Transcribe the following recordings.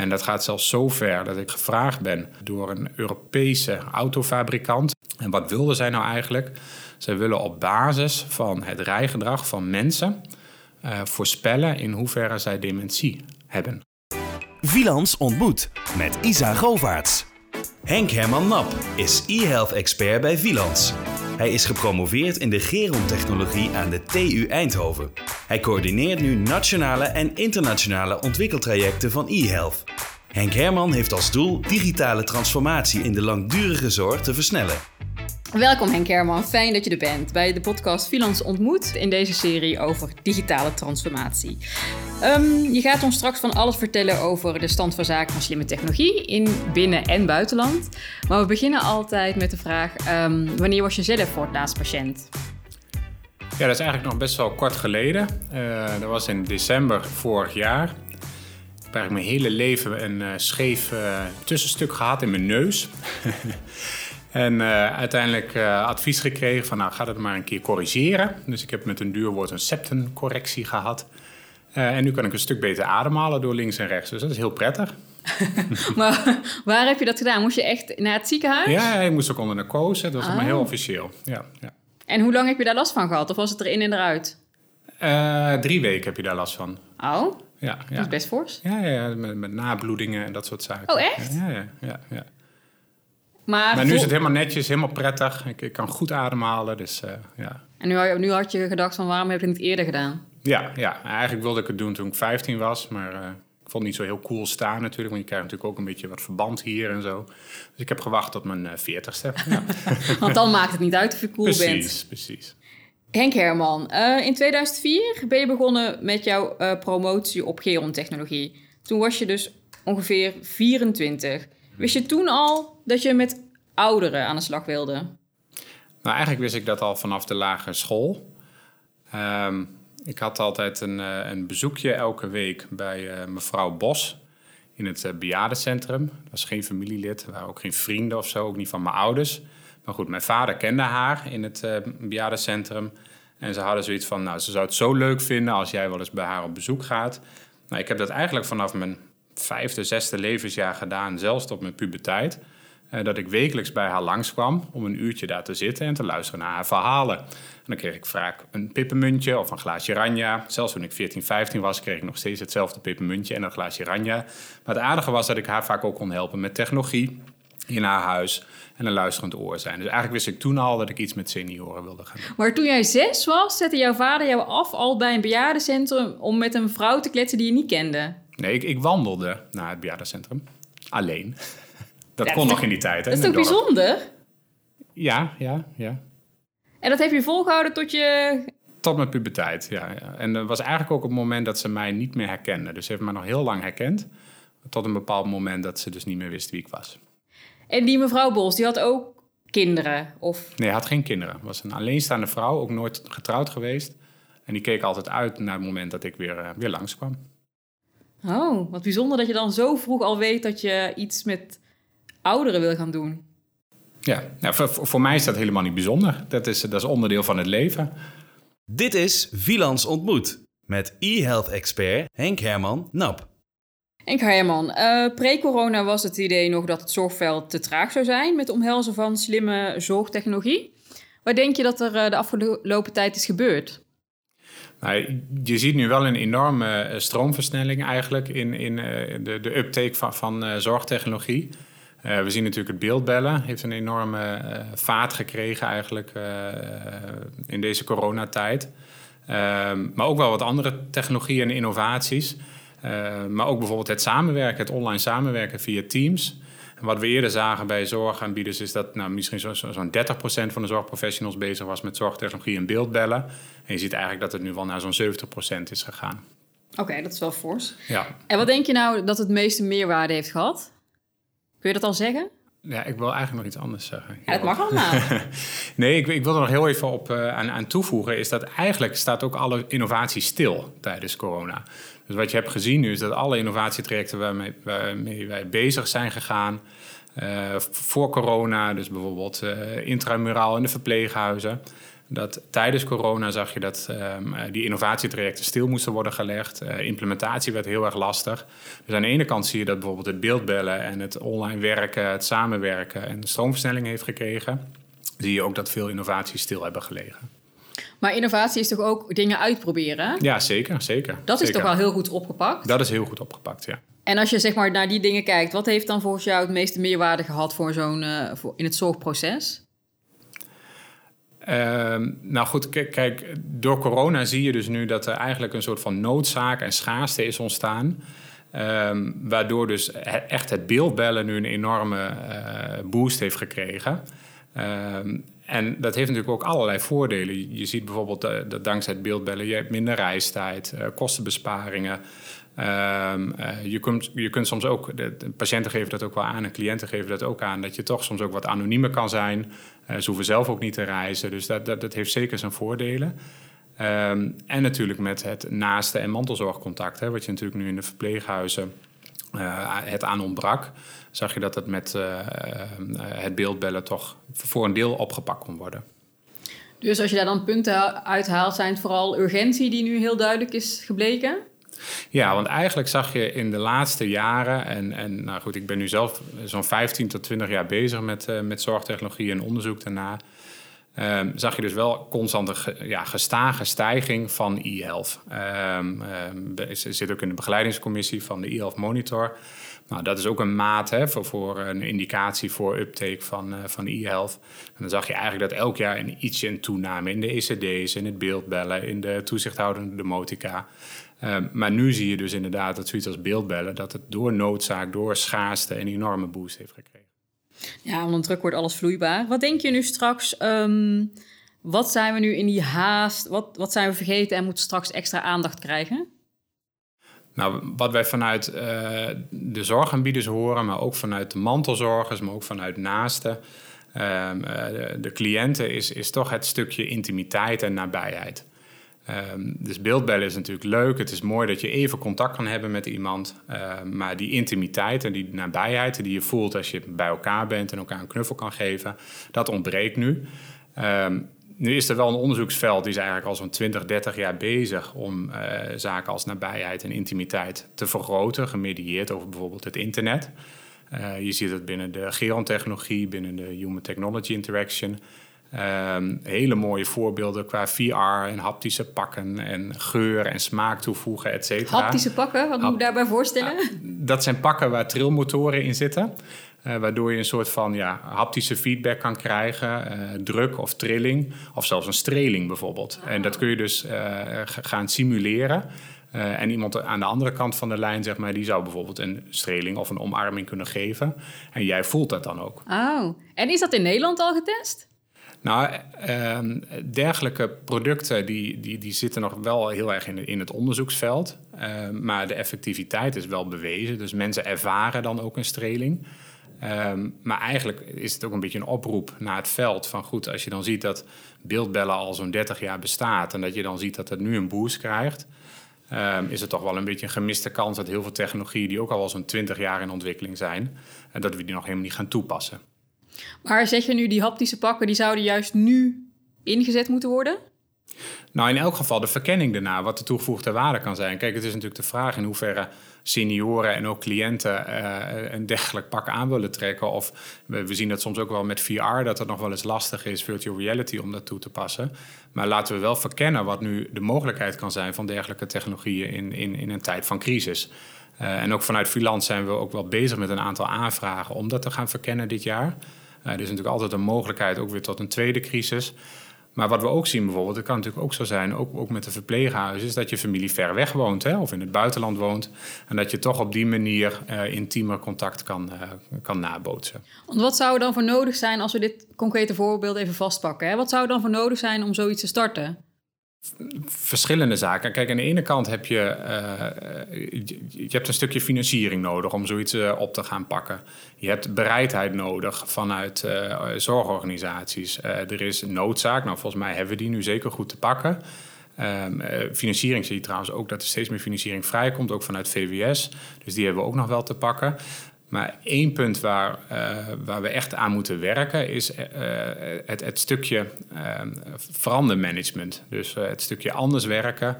En dat gaat zelfs zo ver dat ik gevraagd ben door een Europese autofabrikant. En wat wilden zij nou eigenlijk? Zij willen op basis van het rijgedrag van mensen uh, voorspellen in hoeverre zij dementie hebben. Vilans ontmoet met Isa Govaerts. Henk Herman Nap is e-health expert bij Vilans. Hij is gepromoveerd in de gerontechnologie aan de TU Eindhoven. Hij coördineert nu nationale en internationale ontwikkeltrajecten van e-health. Henk Herman heeft als doel digitale transformatie in de langdurige zorg te versnellen. Welkom Henk Herman, fijn dat je er bent bij de podcast Finans ontmoet in deze serie over digitale transformatie. Um, je gaat ons straks van alles vertellen over de stand van zaken van slimme technologie in binnen- en buitenland. Maar we beginnen altijd met de vraag: um, wanneer was je zelf voor het laatst patiënt? Ja, dat is eigenlijk nog best wel kort geleden. Uh, dat was in december vorig jaar. Ik heb mijn hele leven een uh, scheef uh, tussenstuk gehad in mijn neus. En uh, uiteindelijk uh, advies gekregen van nou ga dat maar een keer corrigeren. Dus ik heb met een duur woord een septencorrectie gehad. Uh, en nu kan ik een stuk beter ademhalen door links en rechts. Dus dat is heel prettig. maar waar heb je dat gedaan? Moest je echt naar het ziekenhuis? Ja, ik moest ook onder narcose. Dat was oh. maar heel officieel. Ja, ja. En hoe lang heb je daar last van gehad? Of was het erin en eruit? drie weken heb je daar last van. Oh, ja, ja. dat is best fors. Ja, ja, met, met nabloedingen en dat soort zaken. Oh, echt? Ja, ja, ja. ja. Maar, maar nu is het helemaal netjes, helemaal prettig. Ik, ik kan goed ademhalen, dus uh, ja. En nu, nu, had je gedacht van waarom heb je het niet eerder gedaan? Ja, ja, eigenlijk wilde ik het doen toen ik 15 was, maar uh, ik vond het niet zo heel cool staan natuurlijk. Want je krijgt natuurlijk ook een beetje wat verband hier en zo. Dus ik heb gewacht tot mijn uh, 40ste. Ja. want dan maakt het niet uit of je cool precies, bent. Precies, precies. Henk Herman, in 2004 ben je begonnen met jouw promotie op gerontechnologie. Toen was je dus ongeveer 24. Wist je toen al dat je met ouderen aan de slag wilde? Nou, eigenlijk wist ik dat al vanaf de lagere school. Um, ik had altijd een, uh, een, bezoekje elke week bij uh, mevrouw Bos in het uh. Dat was geen familielid, waren ook geen vrienden of zo, ook niet van mijn ouders. Maar goed, mijn vader kende haar in het bejaardencentrum. En ze hadden zoiets van, nou, ze zou het zo leuk vinden als jij wel eens bij haar op bezoek gaat. Nou, ik heb dat eigenlijk vanaf mijn vijfde, zesde levensjaar gedaan, zelfs tot mijn puberteit. Uh, dat ik wekelijks bij haar langskwam om een uurtje daar te zitten en te luisteren naar haar verhalen. En dan kreeg ik vaak een pippenmuntje of een glaasje ranja. Zelfs toen ik 14, 15 was, kreeg ik nog steeds hetzelfde pippenmuntje en een glaasje ranja. Maar het aardige was dat ik haar vaak ook kon helpen met technologie in haar huis en een luisterend oor zijn. Dus eigenlijk wist ik toen al dat ik iets met senioren wilde gaan doen. Maar toen jij zes was, zette jouw vader jou af al bij een bejaardencentrum om met een vrouw te kletsen die je niet kende? Nee, ik, ik wandelde naar het bejaardencentrum. Alleen. Dat ja, kon nog in die tijd. Hè, dat is toch bijzonder? Ja, ja, ja. En dat heb je volgehouden tot je... Tot mijn puberteit, ja, ja. En dat was eigenlijk ook het moment dat ze mij niet meer herkende. Dus ze heeft mij nog heel lang herkend. Tot een bepaald moment dat ze dus niet meer wist wie ik was. En die mevrouw Bos, die had ook kinderen? Of... Nee, had geen kinderen. Was een alleenstaande vrouw, ook nooit getrouwd geweest. En die keek altijd uit naar het moment dat ik weer, uh, weer langskwam. Oh, wat bijzonder dat je dan zo vroeg al weet dat je iets met ouderen wil gaan doen. Ja, nou, voor, voor, mij is dat helemaal niet bijzonder. Dat is, dat is onderdeel van het leven. Dit is Vilans Ontmoet met e-health-expert Henk Herman Nap. Henk Herman, uh, pre-corona was het idee nog dat het zorgveld te traag zou zijn met omhelzen van slimme zorgtechnologie. Wat denk je dat er uh, de afgelopen tijd is gebeurd? Nou, je ziet nu wel een enorme stroomversnelling eigenlijk in, in uh, de, de uptake van, van zorgtechnologie. Uh, we zien natuurlijk het beeldbellen, heeft een enorme vaart gekregen eigenlijk in deze coronatijd. Ehm, maar ook wel wat andere technologieën en innovaties. maar ook bijvoorbeeld het samenwerken, het online samenwerken via Teams. En wat we eerder zagen bij zorgaanbieders is dat nou, misschien zo'n zo, zo 30% van de zorgprofessionals bezig was met zorgtechnologie en beeldbellen. En je ziet eigenlijk dat het nu wel naar zo'n 70% is gegaan. Oké, okay, dat is wel fors. Ja. En wat denk je nou dat het meeste meerwaarde heeft gehad? Kun je dat al zeggen? Ja, ik wil eigenlijk nog iets anders zeggen. Ja, dat mag allemaal. nee, ik, ik, wil er nog heel even op uh, aan, aan, toevoegen... is dat eigenlijk staat ook alle innovatie stil tijdens corona. Dus wat je hebt gezien nu is dat alle innovatietrajecten... waarmee, waarmee wij bezig zijn gegaan... Uh, voor corona, dus bijvoorbeeld uh, intramuraal in de verpleeghuizen... Dat tijdens corona zag je dat ehm, die innovatietrajecten stil moesten worden gelegd. implementatie werd heel erg lastig. Dus aan de ene kant zie je dat bijvoorbeeld het beeldbellen en het online werken, het samenwerken en de stroomversnelling heeft gekregen. Zie je ook dat veel innovaties stil hebben gelegen. Maar innovatie is toch ook dingen uitproberen? Ja, zeker, zeker. Dat is toch wel heel goed opgepakt? Dat is heel goed opgepakt, ja. En als je zeg maar naar die dingen kijkt, wat heeft dan volgens jou het meeste meerwaarde gehad voor zo'n uh, in het zorgproces? Ehm, nou goed, kijk, door corona zie je dus nu dat er eigenlijk een soort van noodzaak en schaarste is ontstaan. Um, waardoor dus echt het beeldbellen nu een enorme uh, boost heeft gekregen. Um, en dat heeft natuurlijk ook allerlei voordelen. Je ziet bijvoorbeeld dat dankzij het beeldbellen je hebt minder reistijd, uh, kostenbesparingen. Um, uh, je, kunt, je kunt soms ook, de, patiënten geven dat ook wel aan en cliënten geven dat ook aan, dat je toch soms ook wat anoniemer kan zijn. Ze hoeven zelf ook niet te reizen, dus dat, dat, dat heeft zeker zijn voordelen. Um, en natuurlijk met het naaste- en mantelzorgcontact, hè, wat je natuurlijk nu in de verpleeghuizen uh, het aan ontbrak, zag je dat het met uh, het beeldbellen toch voor een deel opgepakt kon worden. Dus als je daar dan punten uithaalt, zijn het vooral urgentie die nu heel duidelijk is gebleken? Ja, want eigenlijk zag je in de laatste jaren, en, en nou goed, ik ben nu zelf zo'n 15 tot 20 jaar bezig met, uh, met zorgtechnologie en onderzoek daarna. Um, zag je dus wel constante ja, gestage stijging van e-health. Um, zit ook in de begeleidingscommissie van de e-health monitor. Nou, dat is ook een maat hè, voor, voor een indicatie voor uptake van, uh, van e-health. En dan zag je eigenlijk dat elk jaar een ietsje een toename in de ECD's, in het beeldbellen, in de toezichthoudende demotica. maar nu zie je dus inderdaad dat zoiets als beeldbellen, dat het door noodzaak, door schaarste een enorme boost heeft gekregen. Ja, onder druk wordt alles vloeibaar. Wat denk je nu straks? Um, wat zijn we nu in die haast? Wat, wat zijn we vergeten en moeten straks extra aandacht krijgen? Nou, wat wij vanuit uh, de zorgaanbieders horen, maar ook vanuit de mantelzorgers, maar ook vanuit naasten, uh, de, de cliënten, is, is toch het stukje intimiteit en nabijheid. Um, dus beeldbellen is natuurlijk leuk. Het is mooi dat je even contact kan hebben met iemand. Uh, maar die intimiteit en die nabijheid die je voelt als je bij elkaar bent en elkaar een knuffel kan geven, dat ontbreekt nu. Um, nu is er wel een onderzoeksveld die is eigenlijk al zo'n 20, 30 jaar bezig om uh, zaken als nabijheid en intimiteit te vergroten, gemedieerd over bijvoorbeeld het internet. Uh, je ziet het binnen de gerontechnologie, binnen de Human Technology Interaction. Um, hele mooie voorbeelden qua VR en haptische pakken en geur en smaak toevoegen, et cetera. Haptische pakken, wat moet ik daarbij voorstellen? Uh, dat zijn pakken waar trilmotoren in zitten. Uh, waardoor je een soort van ja, haptische feedback kan krijgen, uh, druk of trilling, of zelfs een streling bijvoorbeeld. En dat kun je dus uh, gaan simuleren. en iemand aan de andere kant van de lijn, zeg maar, die zou bijvoorbeeld een streling of een omarming kunnen geven. En jij voelt dat dan ook. Oh, en is dat in Nederland al getest? Nou, uh, dergelijke producten die, die, die zitten nog wel heel erg in, in het onderzoeksveld. Uh, maar de effectiviteit is wel bewezen. Dus mensen ervaren dan ook een streling. Um, maar eigenlijk is het ook een beetje een oproep naar het veld. Van goed, als je dan ziet dat beeldbellen al zo'n 30 jaar bestaat... en dat je dan ziet dat het nu een boost krijgt... Is het toch wel een beetje een gemiste kans dat heel veel technologieën... die ook al wel zo'n 20 jaar in ontwikkeling zijn... en dat we die nog helemaal niet gaan toepassen. Maar zeg je nu, die haptische pakken, die zouden juist nu ingezet moeten worden? Nou, in elk geval de verkenning daarna, wat de toegevoegde waarde kan zijn. Kijk, het is natuurlijk de vraag in hoeverre senioren en ook cliënten uh, een dergelijk pak aan willen trekken. Of we, zien dat soms ook wel met VR, dat het nog wel eens lastig is, virtual reality, om dat toe te passen. Maar laten we wel verkennen wat nu de mogelijkheid kan zijn van dergelijke technologieën in, in, in een tijd van crisis. Uh, en ook vanuit Freelance zijn we ook wel bezig met een aantal aanvragen om dat te gaan verkennen dit jaar. Uh, er is natuurlijk altijd een mogelijkheid ook weer tot een tweede crisis. Maar wat we ook zien bijvoorbeeld, het kan natuurlijk ook zo zijn, ook, ook met de verpleeghuizen, is dat je familie ver weg woont hè, of in het buitenland woont. En dat je toch op die manier uh, intiemer contact kan, uh, kan nabootsen. Want wat zou er dan voor nodig zijn als we dit concrete voorbeeld even vastpakken? Hè? Wat zou er dan voor nodig zijn om zoiets te starten? Verschillende zaken. Kijk, aan de ene kant heb je, uh, je hebt een stukje financiering nodig om zoiets uh, op te gaan pakken. Je hebt bereidheid nodig vanuit uh, zorgorganisaties. er is noodzaak. Nou, volgens mij hebben we die nu zeker goed te pakken. Um, financiering zie je trouwens ook dat er steeds meer financiering vrijkomt, ook vanuit VWS. Dus die hebben we ook nog wel te pakken. Maar één punt waar, waar we echt aan moeten werken is het, het, stukje verandermanagement. Dus het stukje anders werken,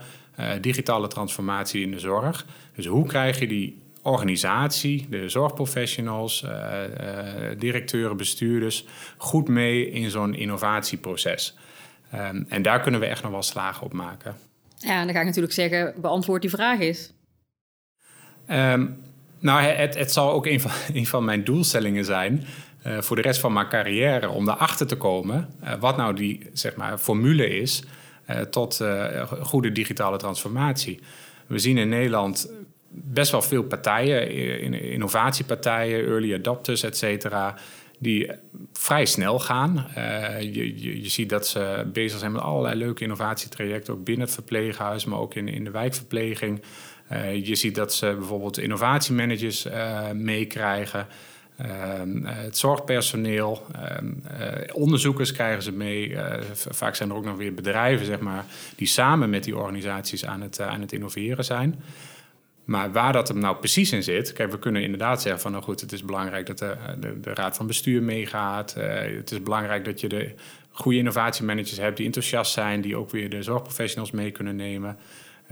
digitale transformatie in de zorg. Dus hoe krijg je die organisatie, de zorgprofessionals, directeuren, bestuurders, goed mee in zo'n innovatieproces. Um, en daar kunnen we echt nog wel slagen op maken. Ja, en dan ga ik natuurlijk zeggen, beantwoord die vraag eens. Um, nou, het, het zal ook een van, van mijn doelstellingen zijn uh, voor de rest van mijn carrière om erachter te komen wat nou die zeg maar, formule is tot goede digitale transformatie. We zien in Nederland best wel veel partijen, innovatiepartijen, early adopters, et cetera, die vrij snel gaan. Je, je, je, ziet dat ze bezig zijn met allerlei leuke innovatietrajecten, ook binnen het verpleeghuis, maar ook in, in de wijkverpleging. Uh, je ziet dat ze bijvoorbeeld innovatiemanagers uh, meekrijgen. het zorgpersoneel, onderzoekers krijgen ze mee. vaak zijn er ook nog weer bedrijven, zeg maar, die samen met die organisaties aan het, aan het innoveren zijn. Maar waar dat hem nou precies in zit, kijk, we kunnen inderdaad zeggen van, nou goed, het is belangrijk dat de, de, de raad van bestuur meegaat. Het is belangrijk dat je de goede innovatiemanagers hebt die enthousiast zijn, die ook weer de zorgprofessionals mee kunnen nemen.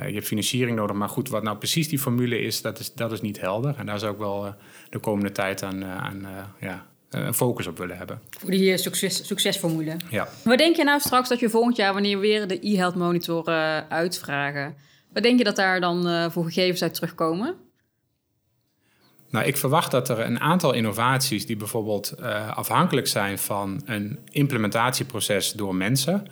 Uh, je hebt financiering nodig, maar goed, wat nou precies die formule is, dat is, dat is niet helder. En daar zou ik wel uh, de komende tijd aan, aan ja, een focus op willen hebben. Voor die succes, succesformule. Ja. Wat denk je nou straks dat je volgend jaar, wanneer we weer de e-health monitor uitvragen, wat denk je dat daar dan uh, voor gegevens uit terugkomen? Nou, ik verwacht dat er een aantal innovaties die bijvoorbeeld uh, afhankelijk zijn van een implementatieproces door mensen,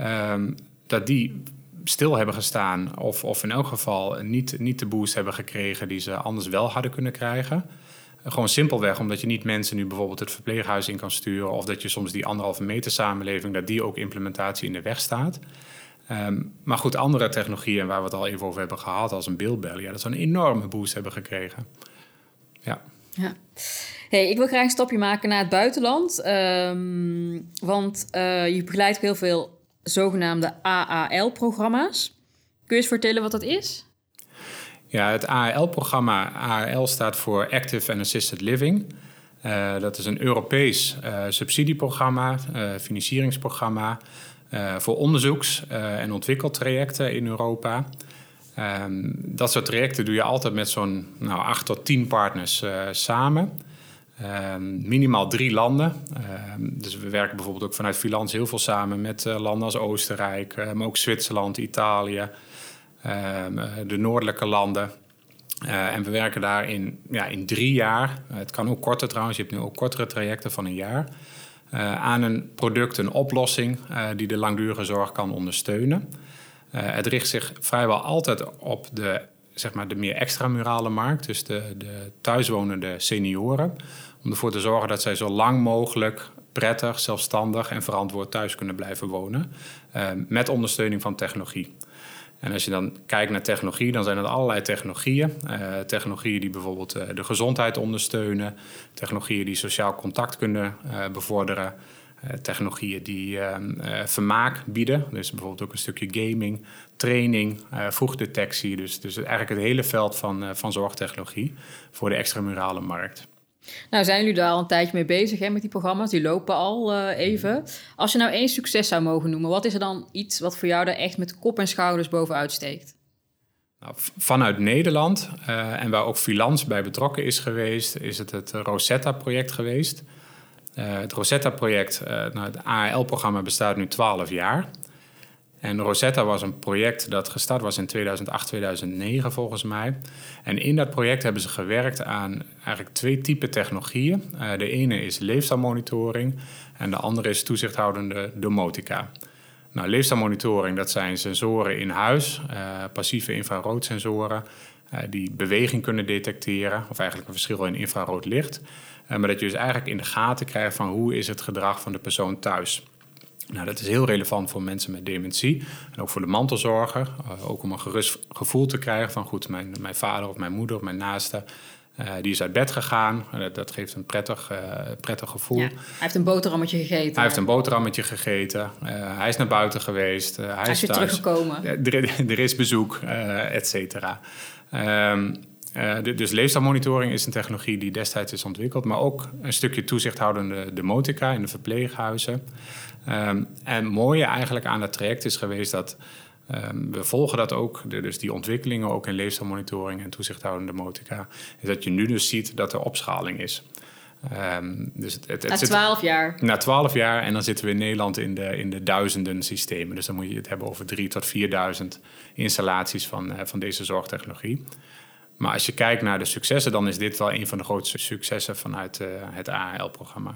um, dat die stil hebben gestaan of, of in elk geval niet, niet de boost hebben gekregen die ze anders wel hadden kunnen krijgen. Gewoon simpelweg omdat je niet mensen nu bijvoorbeeld het verpleeghuis in kan sturen of dat je soms die anderhalve meter samenleving, dat die ook implementatie in de weg staat. Um, maar goed, andere technologieën waar we het al even over hebben gehad, als een beeldbel, ja, dat zou een enorme boost hebben gekregen. Ja. ja. Hey, ik wil graag een stapje maken naar het buitenland. Um, want uh, je begeleidt heel veel zogenaamde AAL-programma's. Kun je eens vertellen wat dat is? Ja, het AAL-programma, AAL staat voor Active and Assisted Living. Uh, dat is een Europees uh, subsidieprogramma, financieringsprogramma uh, voor onderzoeks- en ontwikkeltrajecten in Europa. Um, dat soort trajecten doe je altijd met zo'n nou, acht tot tien partners samen. Um, minimaal drie landen. Um, dus we werken bijvoorbeeld ook vanuit Filans heel veel samen met landen als Oostenrijk, maar ook Zwitserland, Italië, de noordelijke landen. En we werken daar in, ja, in drie jaar. het kan ook korter trouwens, je hebt nu ook kortere trajecten van een jaar. Aan een product, een oplossing die de langdurige zorg kan ondersteunen. Het richt zich vrijwel altijd op de, zeg maar, de meer extramurale markt, dus de, de thuiswonende senioren. Om ervoor te zorgen dat zij zo lang mogelijk prettig, zelfstandig en verantwoord thuis kunnen blijven wonen. met ondersteuning van technologie. En als je dan kijkt naar technologie, dan zijn het allerlei technologieën. Uh, technologieën die bijvoorbeeld uh, de gezondheid ondersteunen, technologieën die sociaal contact kunnen bevorderen, technologieën die ehm, vermaak bieden, dus bijvoorbeeld ook een stukje gaming, training, vroegdetectie. Dus, dus eigenlijk het hele veld van, van zorgtechnologie voor de extramurale markt. Nou, zijn jullie daar al een tijdje mee bezig hè, met die programma's? Die lopen al uh, even. Als je nou één succes zou mogen noemen, wat is er dan iets wat voor jou daar echt met kop en schouders bovenuit steekt? Nou, vanuit Nederland, uh, en waar ook Filans bij betrokken is geweest, is het het Rosetta-project geweest. Uh, het Rosetta-project, nou, het AAL-programma bestaat nu 12 jaar. En Rosetta was een project dat gestart was in 2008, 2009 volgens mij. En in dat project hebben ze gewerkt aan eigenlijk twee typen technologieën. Uh, de ene is leefstijlmonitoring en de andere is toezichthoudende domotica. Nou, leefstijlmonitoring, dat zijn sensoren in huis, uh, passieve infraroodsensoren, uh, die beweging kunnen detecteren, of eigenlijk een verschil in infrarood licht. maar dat je dus eigenlijk in de gaten krijgt van hoe is het gedrag van de persoon thuis. Nou, dat is heel relevant voor mensen met dementie en ook voor de mantelzorger. Uh, ook om een gerust gevoel te krijgen van goed, mijn, mijn vader of mijn moeder of mijn naaste, uh, die is uit bed gegaan. Uh, dat geeft een prettig, prettig gevoel. Ja, hij heeft een boterhammetje gegeten. Hij heeft een boterhammetje gegeten. hij is naar buiten geweest. hij, is, weer teruggekomen. er, er, is bezoek, et cetera. Um, dus leefstijlmonitoring is een technologie die destijds is ontwikkeld, maar ook een stukje toezichthoudende demotica in de verpleeghuizen. Um, en mooie eigenlijk aan dat traject is geweest dat um, we volgen dat ook, de, dus die ontwikkelingen ook in leefstijlmonitoring en toezichthoudende demotica, is dat je nu dus ziet dat er opschaling is. Um, dus het, het, na twaalf jaar? Na twaalf jaar en dan zitten we in Nederland in de, in de duizenden systemen. Dus dan moet je het hebben over drie tot vierduizend installaties van, uh, van deze zorgtechnologie. Maar als je kijkt naar de successen, dan is dit wel een van de grootste successen vanuit uh, het AHL-programma.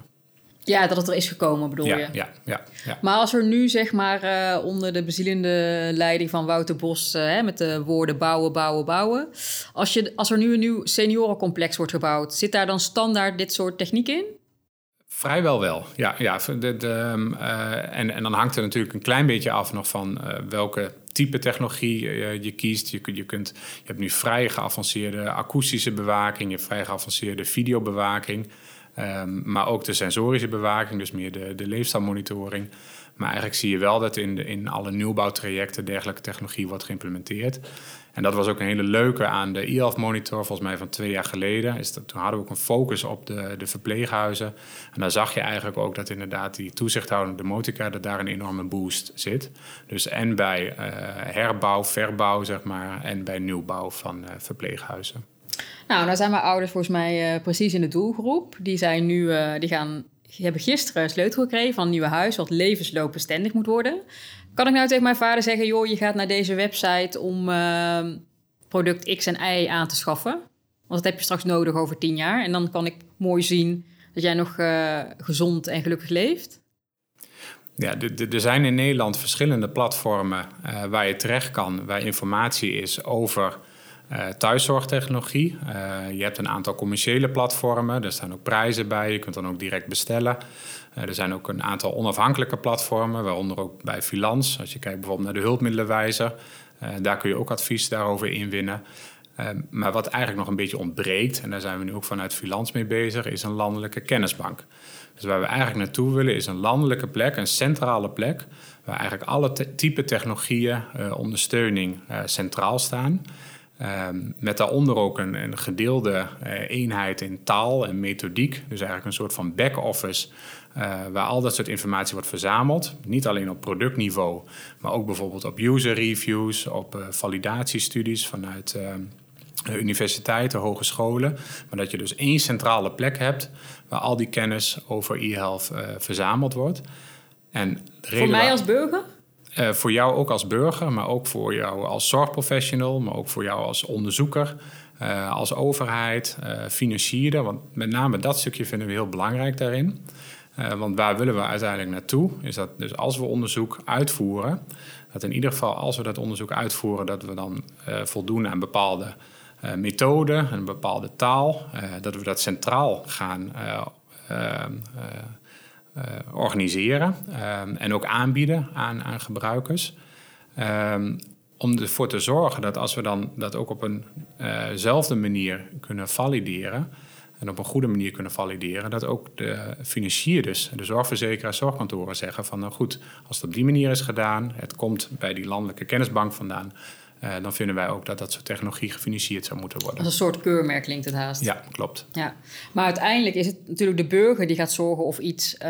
Ja, dat het er is gekomen, bedoel ja, je? Ja, ja, ja. Maar als er nu, zeg maar, uh, onder de bezielende leiding van Wouter Bos... Uh, met de woorden bouwen, bouwen, bouwen... Als, je, als er nu een nieuw seniorencomplex wordt gebouwd... zit daar dan standaard dit soort techniek in? Vrijwel wel, ja. ja de, de, uh, en, en dan hangt er natuurlijk een klein beetje af nog van welke type technologie je kiest. Je, je, kunt, je hebt nu vrij geavanceerde akoestische bewaking, je hebt vrij geavanceerde videobewaking... Um, maar ook de sensorische bewaking, dus meer de, de leefstijlmonitoring. Maar eigenlijk zie je wel dat in, de, in alle nieuwbouwtrajecten dergelijke technologie wordt geïmplementeerd. En dat was ook een hele leuke aan de e-health monitor, volgens mij van twee jaar geleden. Is dat, toen hadden we ook een focus op de, de verpleeghuizen. En daar zag je eigenlijk ook dat inderdaad die toezichthoudende motica, dat daar een enorme boost zit. Dus en bij uh, herbouw, verbouw, zeg maar, en bij nieuwbouw van uh, verpleeghuizen. Nou, nou zijn mijn ouders volgens mij uh, precies in de doelgroep. Die zijn nu, die gaan, hebben gisteren een sleutel gekregen van een nieuw huis, wat levensloopbestendig moet worden. Kan ik nou tegen mijn vader zeggen, joh, je gaat naar deze website om uh, product X en Y aan te schaffen? Want dat heb je straks nodig over tien jaar. En dan kan ik mooi zien dat jij nog gezond en gelukkig leeft. Ja, er zijn in Nederland verschillende platformen waar je terecht kan, waar informatie is over uh, thuiszorgtechnologie. Uh, je hebt een aantal commerciële platformen, daar staan ook prijzen bij, je kunt dan ook direct bestellen. Uh, er zijn ook een aantal onafhankelijke platformen, waaronder ook bij Filans. Als je kijkt bijvoorbeeld naar de hulpmiddelenwijzer, daar kun je ook advies daarover inwinnen. maar wat eigenlijk nog een beetje ontbreekt, en daar zijn we nu ook vanuit Filans mee bezig, is een landelijke kennisbank. Dus waar we eigenlijk naartoe willen is een landelijke plek, een centrale plek, waar eigenlijk alle type technologieën, ondersteuning centraal staan. Um, met daaronder ook een, een gedeelde uh, eenheid in taal en methodiek. Dus eigenlijk een soort van back-office uh, waar al dat soort informatie wordt verzameld. Niet alleen op productniveau, maar ook bijvoorbeeld op user reviews, op uh, validatiestudies vanuit universiteiten, hogescholen. Maar dat je dus één centrale plek hebt waar al die kennis over e-health verzameld wordt. En Voor mij als burger? Uh, voor jou ook als burger, maar ook voor jou als zorgprofessional, maar ook voor jou als onderzoeker, uh, als overheid, uh, financierder. Want met name dat stukje vinden we heel belangrijk daarin. want waar willen we uiteindelijk naartoe? Is dat dus als we onderzoek uitvoeren, dat in ieder geval als we dat onderzoek uitvoeren, dat we dan voldoen aan bepaalde methoden, een bepaalde taal, dat we dat centraal gaan uh, organiseren um, en ook aanbieden aan, aan gebruikers. Um, om ervoor te zorgen dat als we dan dat ook op eenzelfde uh manier kunnen valideren en op een goede manier kunnen valideren, dat ook de financierders, de zorgverzekeraars, zorgkantoren zeggen van nou goed, als het op die manier is gedaan, het komt bij die landelijke kennisbank vandaan, uh, dan vinden wij ook dat dat soort technologie gefinancierd zou moeten worden. Als een soort keurmerk klinkt het haast. Ja, klopt. Ja. Maar uiteindelijk is het natuurlijk de burger die gaat zorgen of iets um,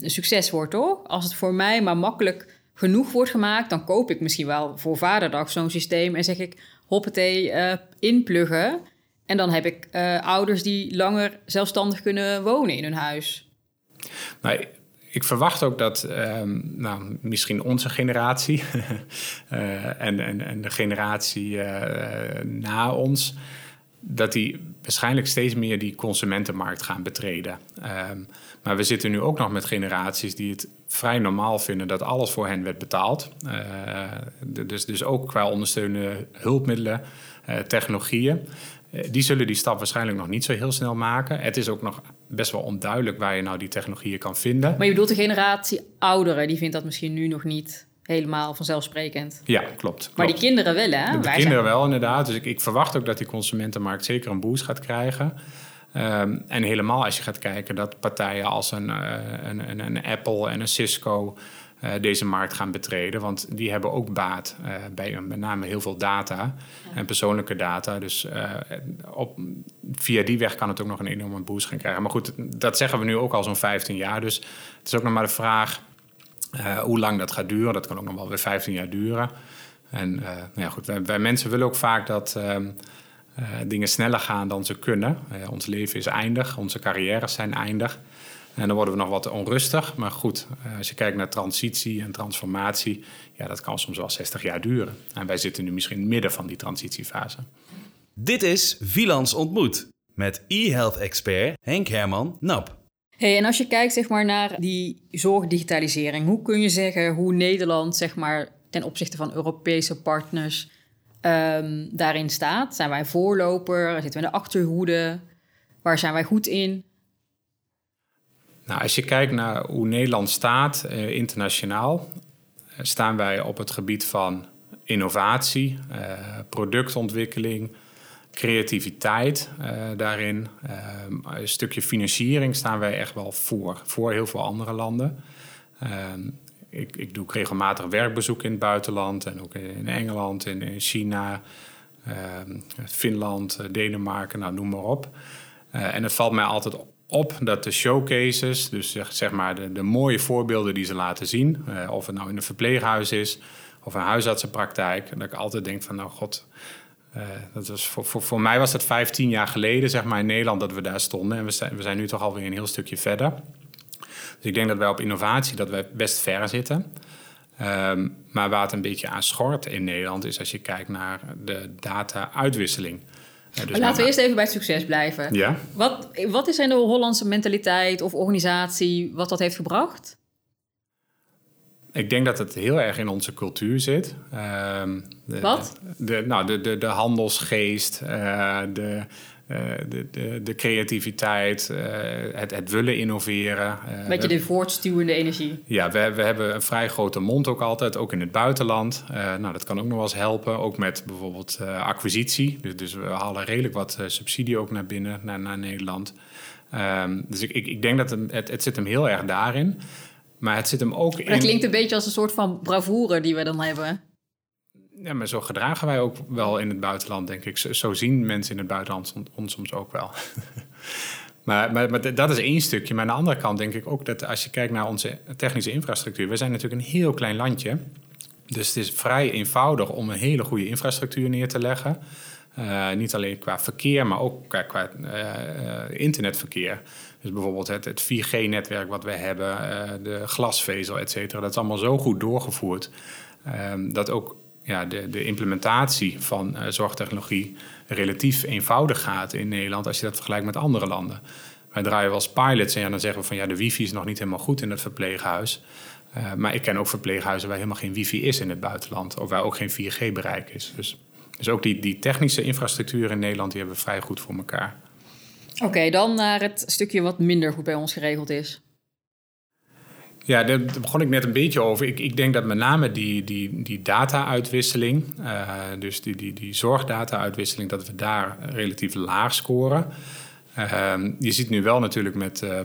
een succes wordt, toch? Als het voor mij maar makkelijk genoeg wordt gemaakt, dan koop ik misschien wel voor Vaderdag zo'n systeem en zeg ik hoppatee, uh, inpluggen. En dan heb ik uh, ouders die langer zelfstandig kunnen wonen in hun huis. Nee, ik verwacht ook dat um, nou, misschien onze generatie uh, en, en, en, de generatie uh, na ons, dat die waarschijnlijk steeds meer die consumentenmarkt gaan betreden. Um, maar we zitten nu ook nog met generaties die het vrij normaal vinden dat alles voor hen werd betaald. Uh, dus, dus ook qua ondersteunende hulpmiddelen, technologieën. Eh, die zullen die stap waarschijnlijk nog niet zo heel snel maken. Het is ook nog best wel onduidelijk waar je nou die technologieën kan vinden. Maar je bedoelt de generatie ouderen, die vindt dat misschien nu nog niet helemaal vanzelfsprekend. Ja, klopt. klopt. Maar die kinderen wel, hè? De, kinderen wel, inderdaad. Dus ik, ik, verwacht ook dat die consumentenmarkt zeker een boost gaat krijgen. Um, en helemaal als je gaat kijken dat partijen als een, uh, een, een, een, Apple en een Cisco deze markt gaan betreden. Want die hebben ook baat bij met name heel veel data en persoonlijke data. Dus op, via die weg kan het ook nog een enorme boost gaan krijgen. Maar goed, dat zeggen we nu ook al zo'n 15 jaar. Dus het is ook nog maar de vraag hoe lang dat gaat duren. Dat kan ook nog wel weer 15 jaar duren. En nou ja, goed, wij, wij, mensen willen ook vaak dat ehm, uh, dingen sneller gaan dan ze kunnen. Uh, ons leven is eindig, onze carrières zijn eindig. En dan worden we nog wat onrustig. Maar goed, uh, als je kijkt naar transitie en transformatie, ja, dat kan soms wel 60 jaar duren. En wij zitten nu misschien midden van die transitiefase. Dit is Vilans Ontmoet met e-health-expert Henk Herman Nap. Hey, en als je kijkt zeg maar, naar die zorgdigitalisering, hoe kun je zeggen hoe Nederland zeg maar, ten opzichte van Europese partners um, daarin staat? Zijn wij voorloper? Zitten we in de achterhoede? Waar zijn wij goed in? Nou, als je kijkt naar hoe Nederland staat eh, internationaal, eh, staan wij op het gebied van innovatie, eh, productontwikkeling, creativiteit eh, daarin. Ehm, een stukje financiering staan wij echt wel voor, voor heel veel andere landen. Ik, ik doe regelmatig werkbezoek in het buitenland en ook in Engeland, in, in China, ehm, Finland, eh, Denemarken, nou noem maar op. Uh, en het valt mij altijd op dat de showcases, dus zeg, zeg maar de, de, mooie voorbeelden die ze laten zien, uh, of het nou in een verpleeghuis is of een huisartsenpraktijk, dat ik altijd denk van nou god, dat was voor, voor, voor mij was het 15 jaar geleden zeg maar in Nederland dat we daar stonden en we zijn, we zijn nu toch alweer een heel stukje verder. Dus ik denk dat wij op innovatie dat wij best ver zitten. Um, maar waar het een beetje aan schort in Nederland is als je kijkt naar de data-uitwisseling. Uh, dus laten we eerst even bij het succes blijven. Ja? Wat, wat is in de Hollandse mentaliteit of organisatie wat dat heeft gebracht? Ik denk dat het heel erg in onze cultuur zit. Um, de, Wat? De, nou, de, de, de handelsgeest, uh, de, de, de, de, creativiteit, uh, het, het, willen innoveren. Uh, Beetje de voortstuwende energie. Ja, we, we, hebben een vrij grote mond ook altijd, ook in het buitenland. nou, dat kan ook nog wel eens helpen, ook met bijvoorbeeld acquisitie. Dus, dus, we halen redelijk wat subsidie ook naar binnen, naar, naar Nederland. Um, dus ik, ik, ik, denk dat het, het, zit hem heel erg daarin. Maar het zit hem ook in... Dat klinkt een beetje als een soort van bravoure die we dan hebben. Ja, maar zo gedragen wij ook wel in het buitenland, denk ik. Zo, zien mensen in het buitenland ons soms ook wel. maar, maar, maar, dat is één stukje. Maar aan de andere kant denk ik ook dat als je kijkt naar onze technische infrastructuur... we zijn natuurlijk een heel klein landje. Dus het is vrij eenvoudig om een hele goede infrastructuur neer te leggen. Uh, niet alleen qua verkeer, maar ook qua, qua uh, internetverkeer. Dus bijvoorbeeld het, het 4G-netwerk wat we hebben, uh, de glasvezel, et cetera. Dat is allemaal zo goed doorgevoerd... Um, dat ook ja, de, de implementatie van uh, zorgtechnologie relatief eenvoudig gaat in Nederland als je dat vergelijkt met andere landen. Wij draaien wel pilots en dan zeggen we van ja, de wifi is nog niet helemaal goed in het verpleeghuis. Uh, maar ik ken ook verpleeghuizen waar helemaal geen wifi is in het buitenland. Of waar ook geen 4G-bereik is. Dus, dus ook die, die technische infrastructuur in Nederland, die hebben we vrij goed voor elkaar. Oké, dan naar het stukje wat minder goed bij ons geregeld is. Ja, daar begon ik net een beetje over. Ik, ik denk dat met name die, die, die data-uitwisseling, uh, dus die, die, die zorgdata-uitwisseling, dat we daar relatief laag scoren. Uh, je ziet nu wel natuurlijk met uh,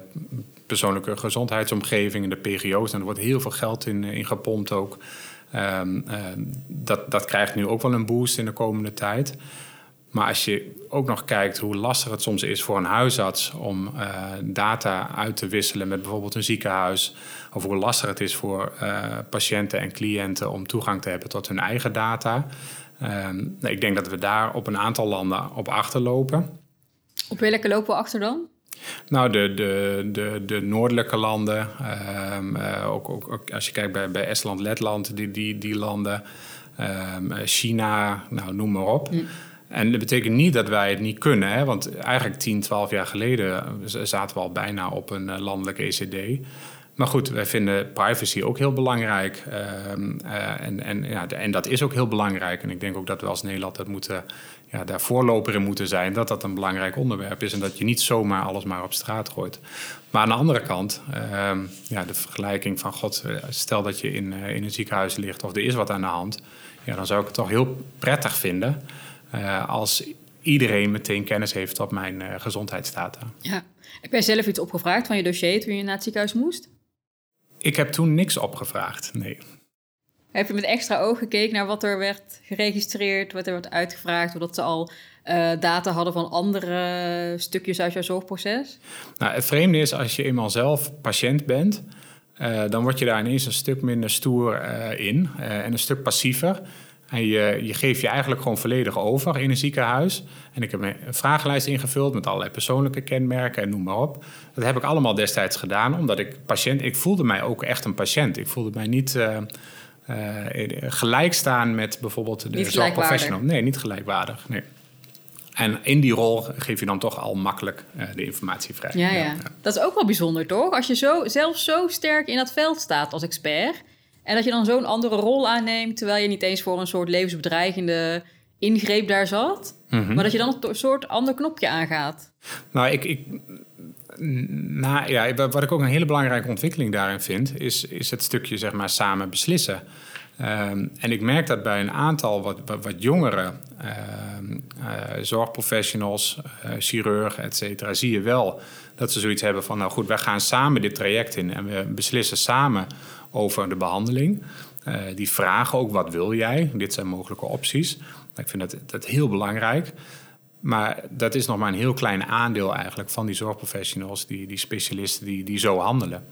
persoonlijke gezondheidsomgeving in de PGO's, en er wordt heel veel geld in, in gepompt ook. Ehm, dat, dat krijgt nu ook wel een boost in de komende tijd. Maar als je ook nog kijkt hoe lastig het soms is voor een huisarts om data uit te wisselen met bijvoorbeeld een ziekenhuis, of hoe lastig het is voor uh, patiënten en cliënten om toegang te hebben tot hun eigen data. Um, ik denk dat we daar op een aantal landen op achterlopen. Op welke lopen we achter dan? Nou, de, de, de, de noordelijke landen, um, uh, ook, ook, ook, als je kijkt bij, bij Estland, Letland, die, die, die landen, um, China, nou, noem maar op. Mm. En dat betekent niet dat wij het niet kunnen. Hè? Want eigenlijk 10, 12 jaar geleden zaten we al bijna op een eh, landelijke ECD. Maar goed, wij vinden privacy ook heel belangrijk. Uh, uh, en, en, ja, en dat is ook heel belangrijk. En ik denk ook dat we als Nederland dat moeten, ja, daar voorloper in moeten zijn. Dat dat een belangrijk onderwerp is. En dat je niet zomaar alles maar op straat gooit. Maar aan de andere kant, uh, ja, de vergelijking van... God, eh, stel dat je in, in een ziekenhuis ligt of er is wat aan de hand. Ja, dan zou ik het toch heel prettig vinden als iedereen meteen kennis heeft op mijn uh, gezondheidsdata. Ja. Heb jij zelf iets opgevraagd van je dossier toen je naar het ziekenhuis moest? Ik heb toen niks opgevraagd, nee. Heb je met extra oog gekeken naar wat er werd geregistreerd, wat er werd uitgevraagd, omdat ze al uh, data hadden van andere stukjes uit jouw zorgproces? Nou, het vreemde is, als je eenmaal zelf patiënt bent, uh, dan word je daar ineens een stuk minder stoer uh, in en een stuk passiever. En je, je geeft je eigenlijk gewoon volledig over in een ziekenhuis. En ik heb een vragenlijst ingevuld met allerlei persoonlijke kenmerken en noem maar op. Dat heb ik allemaal destijds gedaan, omdat ik patiënt... Ik voelde mij ook echt een patiënt. Ik voelde mij niet uh, uh, gelijk staan met bijvoorbeeld de zorgprofessional. Nee, niet gelijkwaardig. Nee. En in die rol geef je dan toch al makkelijk uh, de informatie vrij. Ja, ja, ja, dat is ook wel bijzonder, toch? Als je zo, zelf zo sterk in dat veld staat als expert... En dat je dan zo'n andere rol aanneemt, terwijl je niet eens voor een soort levensbedreigende ingreep daar zat. Maar dat je dan een soort ander knopje aangaat. Nou, ik. ik nou, ja, wat ik ook een hele belangrijke ontwikkeling daarin vind, is, is het stukje zeg maar samen beslissen. Um, en ik merk dat bij een aantal wat, wat, wat jongere uh, uh, zorgprofessionals, uh, chirurgen, et cetera, zie je wel dat ze zoiets hebben van: nou goed, wij gaan samen dit traject in en we beslissen samen over de behandeling. Uh, die vragen ook, wat wil jij? Dit zijn mogelijke opties. Ik vind dat, dat heel belangrijk. Maar dat is nog maar een heel klein aandeel eigenlijk van die zorgprofessionals, die, die specialisten die, die zo handelen.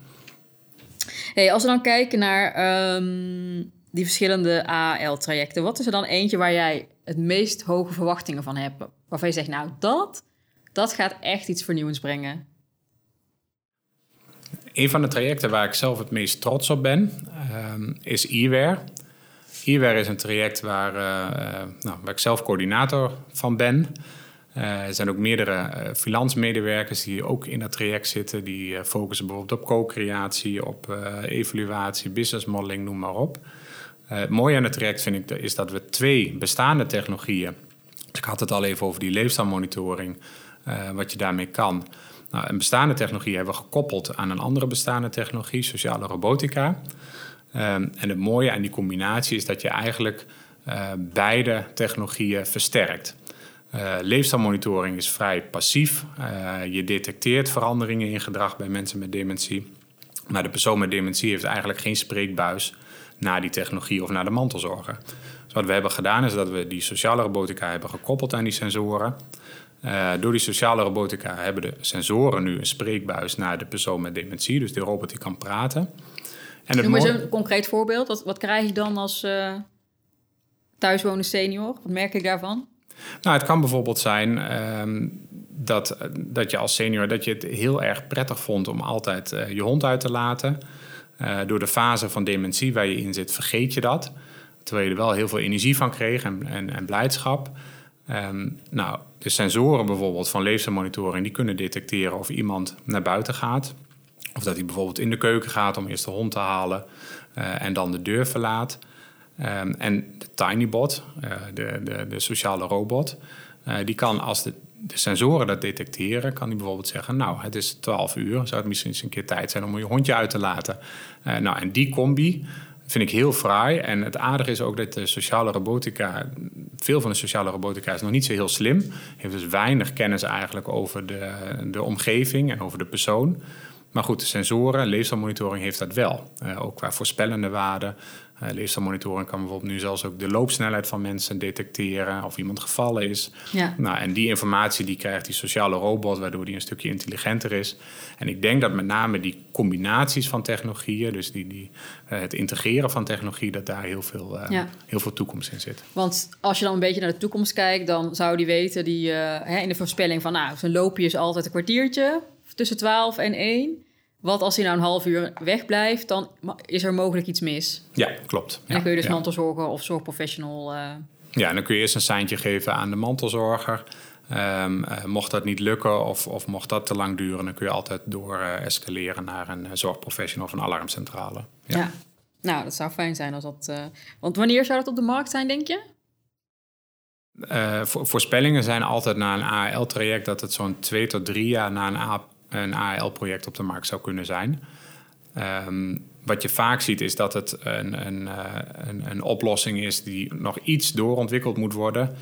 Hey, als we dan kijken naar um, die verschillende AL-trajecten, wat is er dan eentje waar jij het meest hoge verwachtingen van hebt? Waarvan je zegt, nou, dat, dat gaat echt iets vernieuwends brengen. Een van de trajecten waar ik zelf het meest trots op ben, uh, is eWare. eWare is een traject waar, uh, nou, waar ik zelf coördinator van ben. Uh, er zijn ook meerdere freelance medewerkers die ook in dat traject zitten. Die focussen bijvoorbeeld op co-creatie, op evaluatie, business modeling, noem maar op. het mooie aan het traject vind ik is dat we twee bestaande technologieën... Dus ik had het al even over die leefstijlmonitoring, wat je daarmee kan... Nou, een bestaande technologie hebben we gekoppeld aan een andere bestaande technologie, sociale robotica. Um, en het mooie aan die combinatie is dat je eigenlijk uh, beide technologieën versterkt. Uh, is vrij passief. Uh, je detecteert veranderingen in gedrag bij mensen met dementie. Maar de persoon met dementie heeft eigenlijk geen spreekbuis naar die technologie of naar de mantelzorger. Dus wat we hebben gedaan is dat we die sociale robotica hebben gekoppeld aan die sensoren. Uh, door die sociale robotica hebben de sensoren nu een spreekbuis naar de persoon met dementie. Dus de robot die kan praten. En Noem eens een concreet voorbeeld. Wat, wat krijg je dan als uh, thuiswonende senior? Wat merk ik daarvan? Nou, het kan bijvoorbeeld zijn uh, dat, dat je als senior dat je het heel erg prettig vond om altijd uh, je hond uit te laten. door de fase van dementie waar je in zit, vergeet je dat. Terwijl je er wel heel veel energie van kreeg en, en, en blijdschap. Um, nou, de sensoren bijvoorbeeld van leefstijlmonitoring... die kunnen detecteren of iemand naar buiten gaat. Of dat hij bijvoorbeeld in de keuken gaat om eerst de hond te halen... Uh, en dan de deur verlaat. Um, en de TinyBot, uh, de, de, de sociale robot... Uh, die kan als de, de sensoren dat detecteren... kan die bijvoorbeeld zeggen... nou, het is 12 uur, zou het misschien eens een keer tijd zijn... om je hondje uit te laten. nou, en die combi vind ik heel fraai. En het aardige is ook dat de sociale robotica, veel van de sociale robotica is nog niet zo heel slim. Heeft dus weinig kennis eigenlijk over de, de omgeving en over de persoon. Maar goed, de sensoren, leefstijlmonitoring heeft dat wel. Uh, ook qua voorspellende waarden. Uh, leefstijlmonitoring kan bijvoorbeeld nu zelfs ook de loopsnelheid van mensen detecteren of iemand gevallen is. Ja. Nou, en die informatie die krijgt die sociale robot, waardoor die een stukje intelligenter is. En ik denk dat met name die combinaties van technologieën, dus die, die, uh, het integreren van technologie, dat daar heel veel, ja. heel veel toekomst in zit. Want als je dan een beetje naar de toekomst kijkt, dan zou die weten die hè, in de voorspelling van nou, zo'n loopje is altijd een kwartiertje tussen 12 en 1. Wat als hij nou een half uur wegblijft, dan is er mogelijk iets mis. Ja, klopt. En dan kun je dus mantelzorger of zorgprofessional... Uh... Ja, en dan kun je eerst een seintje geven aan de mantelzorger. Um, uh, mocht dat niet lukken of, of mocht dat te lang duren... dan kun je altijd door uh, escaleren naar een zorgprofessional of een alarmcentrale. Ja. ja. nou, dat zou fijn zijn als dat... Want wanneer zou dat op de markt zijn, denk je? voorspellingen zijn altijd na een AL-traject... dat het zo'n twee tot drie jaar na een een AL-project op de markt zou kunnen zijn. Um, wat je vaak ziet is dat het een, een, uh, een, een, oplossing is die nog iets doorontwikkeld moet worden.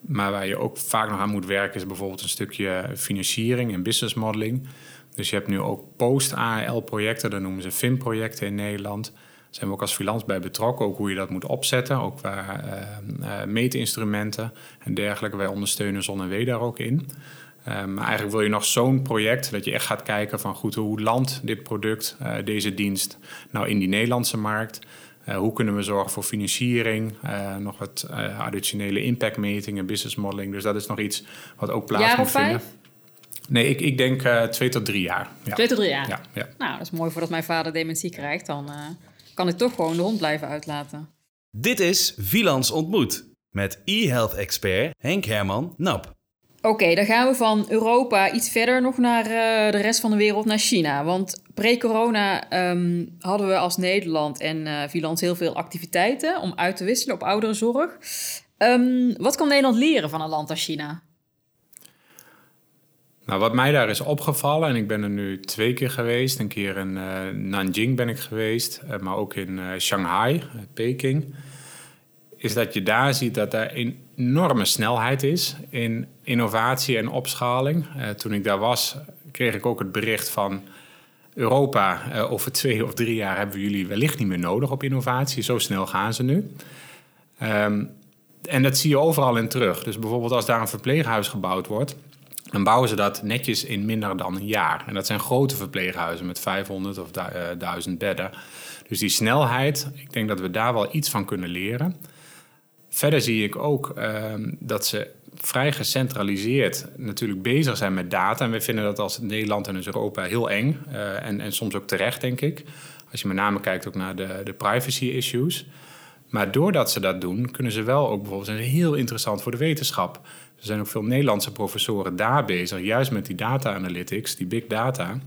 Maar waar je ook vaak nog aan moet werken is bijvoorbeeld een stukje financiering en business modeling. Dus je hebt nu ook post-AL-projecten, dat noemen ze FIM-projecten in Nederland. Daar zijn we ook als freelance bij betrokken, ook hoe je dat moet opzetten, ook qua uh, meetinstrumenten en dergelijke. Wij ondersteunen Zon en W daar ook in. Maar eigenlijk wil je nog zo'n project dat je echt gaat kijken van goed, hoe landt dit product, deze dienst, nou in die Nederlandse markt? hoe kunnen we zorgen voor financiering, nog wat additionele impactmetingen, business modeling. Dus dat is nog iets wat ook plaats Jaar moet vijf? vinden. Nee, ik, ik denk uh, twee tot drie jaar. Ja. Twee tot drie jaar? Ja, ja. Nou, dat is mooi voordat mijn vader dementie krijgt. Dan uh, kan ik toch gewoon de hond blijven uitlaten. Dit is Vilans Ontmoet met e-health expert Henk Herman Nap. Oké, dan gaan we van Europa iets verder nog naar uh, de rest van de wereld, naar China. Want pre-corona um, hadden we als Nederland en uh, heel veel activiteiten om uit te wisselen op ouderenzorg. Um, wat kan Nederland leren van een land als China? Nou, wat mij daar is opgevallen, en ik ben er nu twee keer geweest. Een keer in uh, Nanjing ben ik geweest, maar ook in Shanghai, Peking. Is dat je daar ziet dat er een enorme snelheid is in innovatie en opschaling. toen ik daar was, kreeg ik ook het bericht van... Europa, over twee of drie jaar hebben we jullie wellicht niet meer nodig op innovatie. Zo snel gaan ze nu. Um, en dat zie je overal in terug. Dus bijvoorbeeld als daar een verpleeghuis gebouwd wordt dan bouwen ze dat netjes in minder dan een jaar. En dat zijn grote verpleeghuizen met 500 of 1000 bedden. Dus die snelheid, ik denk dat we daar wel iets van kunnen leren. Verder zie ik ook uh, dat ze vrij gecentraliseerd natuurlijk bezig zijn met data. En we vinden dat als Nederland en dus Europa heel eng. Uh, en, en soms ook terecht, denk ik. Als je met name kijkt ook naar de, de privacy issues. Maar doordat ze dat doen, kunnen ze wel ook bijvoorbeeld... zijn heel interessant voor de wetenschap. Er zijn ook veel Nederlandse professoren daar bezig, juist met die data analytics, die big data,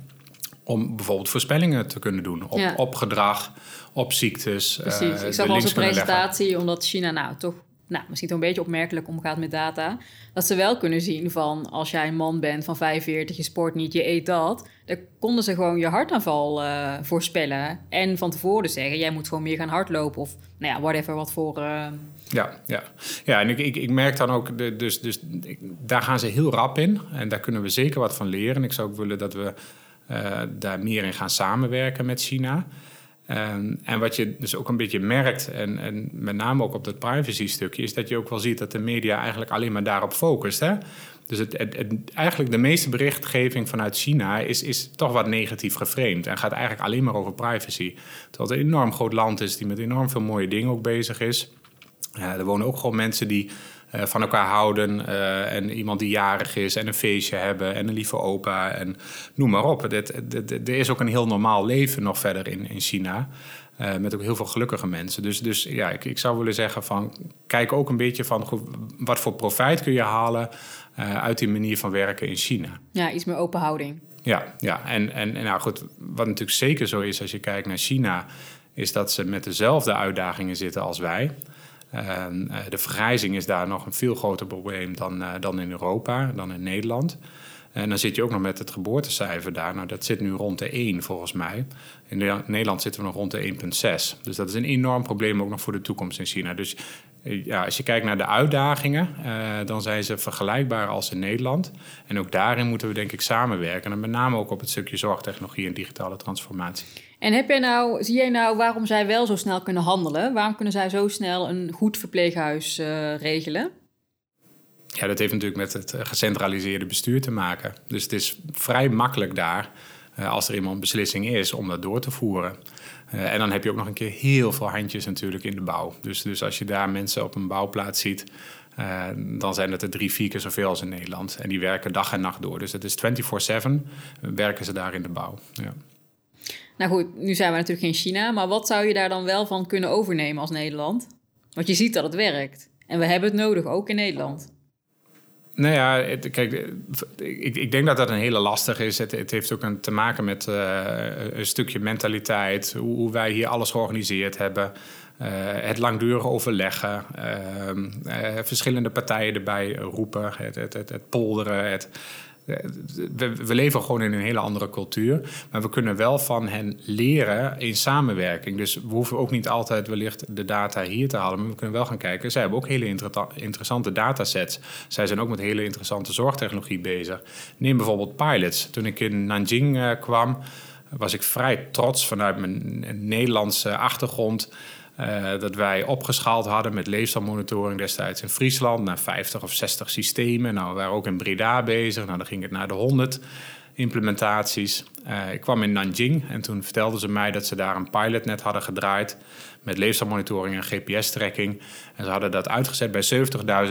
om bijvoorbeeld voorspellingen te kunnen doen op, Ja. op gedrag, op ziektes. Precies. eh, ik zag wel een leggen. presentatie, omdat China nou toch nou, misschien toch een beetje opmerkelijk omgaat met data. Dat ze wel kunnen zien van als jij een man bent van 45, je sport niet, je eet dat. Dan konden ze gewoon je hartaanval eh, voorspellen. En van tevoren zeggen, jij moet gewoon meer gaan hardlopen. Of nou ja, whatever, wat voor... eh, Ja, ja. ja en ik, ik, ik merk dan ook, de, dus, dus ik- daar gaan ze heel rap in. En daar kunnen we zeker wat van leren. Ik zou ook willen dat we eh, daar meer in gaan samenwerken met China. En, en wat je dus ook een beetje merkt, en, en met name ook op dat privacy-stukje, is dat je ook wel ziet dat de media eigenlijk alleen maar daarop focust. Hè? Dus het, het, eigenlijk de meeste berichtgeving vanuit China is, is toch wat negatief geframed en gaat eigenlijk alleen maar over privacy. Terwijl het een enorm groot land is die met enorm veel mooie dingen ook bezig is. Er wonen ook gewoon mensen die eh, van elkaar houden. eh, en iemand die jarig is en een feestje hebben en een lieve opa en noem maar op. Er is ook een heel normaal leven nog verder in, in China. eh, met ook heel veel gelukkige mensen. Dus, dus ja, ik, ik zou willen zeggen van... kijk ook een beetje van goed, wat voor profijt kun je halen... uit die manier van werken in China. ja, iets meer open houding. Ja, ja. En, en, en nou goed, wat natuurlijk zeker zo is als je kijkt naar China, is dat ze met dezelfde uitdagingen zitten als wij. Ehm, eh, de vergrijzing is daar nog een veel groter probleem dan, eh, dan in Europa, dan in Nederland. En dan zit je ook nog met het geboortecijfer daar. Nou, dat zit nu rond de 1 volgens mij. In Ne- Nederland zitten we nog rond de 1,6. Dus dat is een enorm probleem ook nog voor de toekomst in China. Dus eh, ja, als je kijkt naar de uitdagingen, eh, dan zijn ze vergelijkbaar als in Nederland. En ook daarin moeten we denk ik samenwerken. En met name ook op het stukje zorgtechnologie en digitale transformatie. En heb jij nou, zie jij nou waarom zij wel zo snel kunnen handelen? Waarom kunnen zij zo snel een goed verpleeghuis eh, regelen? Ja, dat heeft natuurlijk met het eh, gecentraliseerde bestuur te maken. Dus het is vrij makkelijk daar, eh, als er een beslissing is, om dat door te voeren. En dan heb je ook nog een keer heel veel handjes natuurlijk in de bouw. Dus, dus als je daar mensen op een bouwplaats ziet, dan zijn het er drie, vier keer zoveel als in Nederland. En die werken dag en nacht door. Dus het is 24-7 werken ze daar in de bouw. Ja. Nou goed, nu zijn we natuurlijk geen China, maar wat zou je daar dan wel van kunnen overnemen als Nederland? Want je ziet dat het werkt. En we hebben het nodig, ook in Nederland. Nou ja, kijk, ik, ik denk dat dat een hele lastige is. Het, het heeft ook een, te maken met eh, een stukje mentaliteit, hoe, wij hier alles georganiseerd hebben. eh, het langdurig overleggen, ehm, eh, verschillende partijen erbij roepen, het, het polderen. Het, we, leven gewoon in een hele andere cultuur. Maar we kunnen wel van hen leren in samenwerking. Dus we hoeven ook niet altijd wellicht de data hier te halen. Maar we kunnen wel gaan kijken. Zij hebben ook hele interessante datasets. Zij zijn ook met hele interessante zorgtechnologie bezig. Neem bijvoorbeeld pilots. Toen ik in Nanjing uh, kwam, was ik vrij trots vanuit mijn Nederlandse achtergrond uh, dat wij opgeschaald hadden met leefstijlmonitoring destijds in Friesland naar 50 of 60 systemen. Nou, we waren ook in Breda bezig. Nou, dan ging het naar de 100 implementaties. Uh, ik kwam in Nanjing en toen vertelden ze mij dat ze daar een pilot net hadden gedraaid met leefstijlmonitoring en GPS-tracking. En ze hadden dat uitgezet bij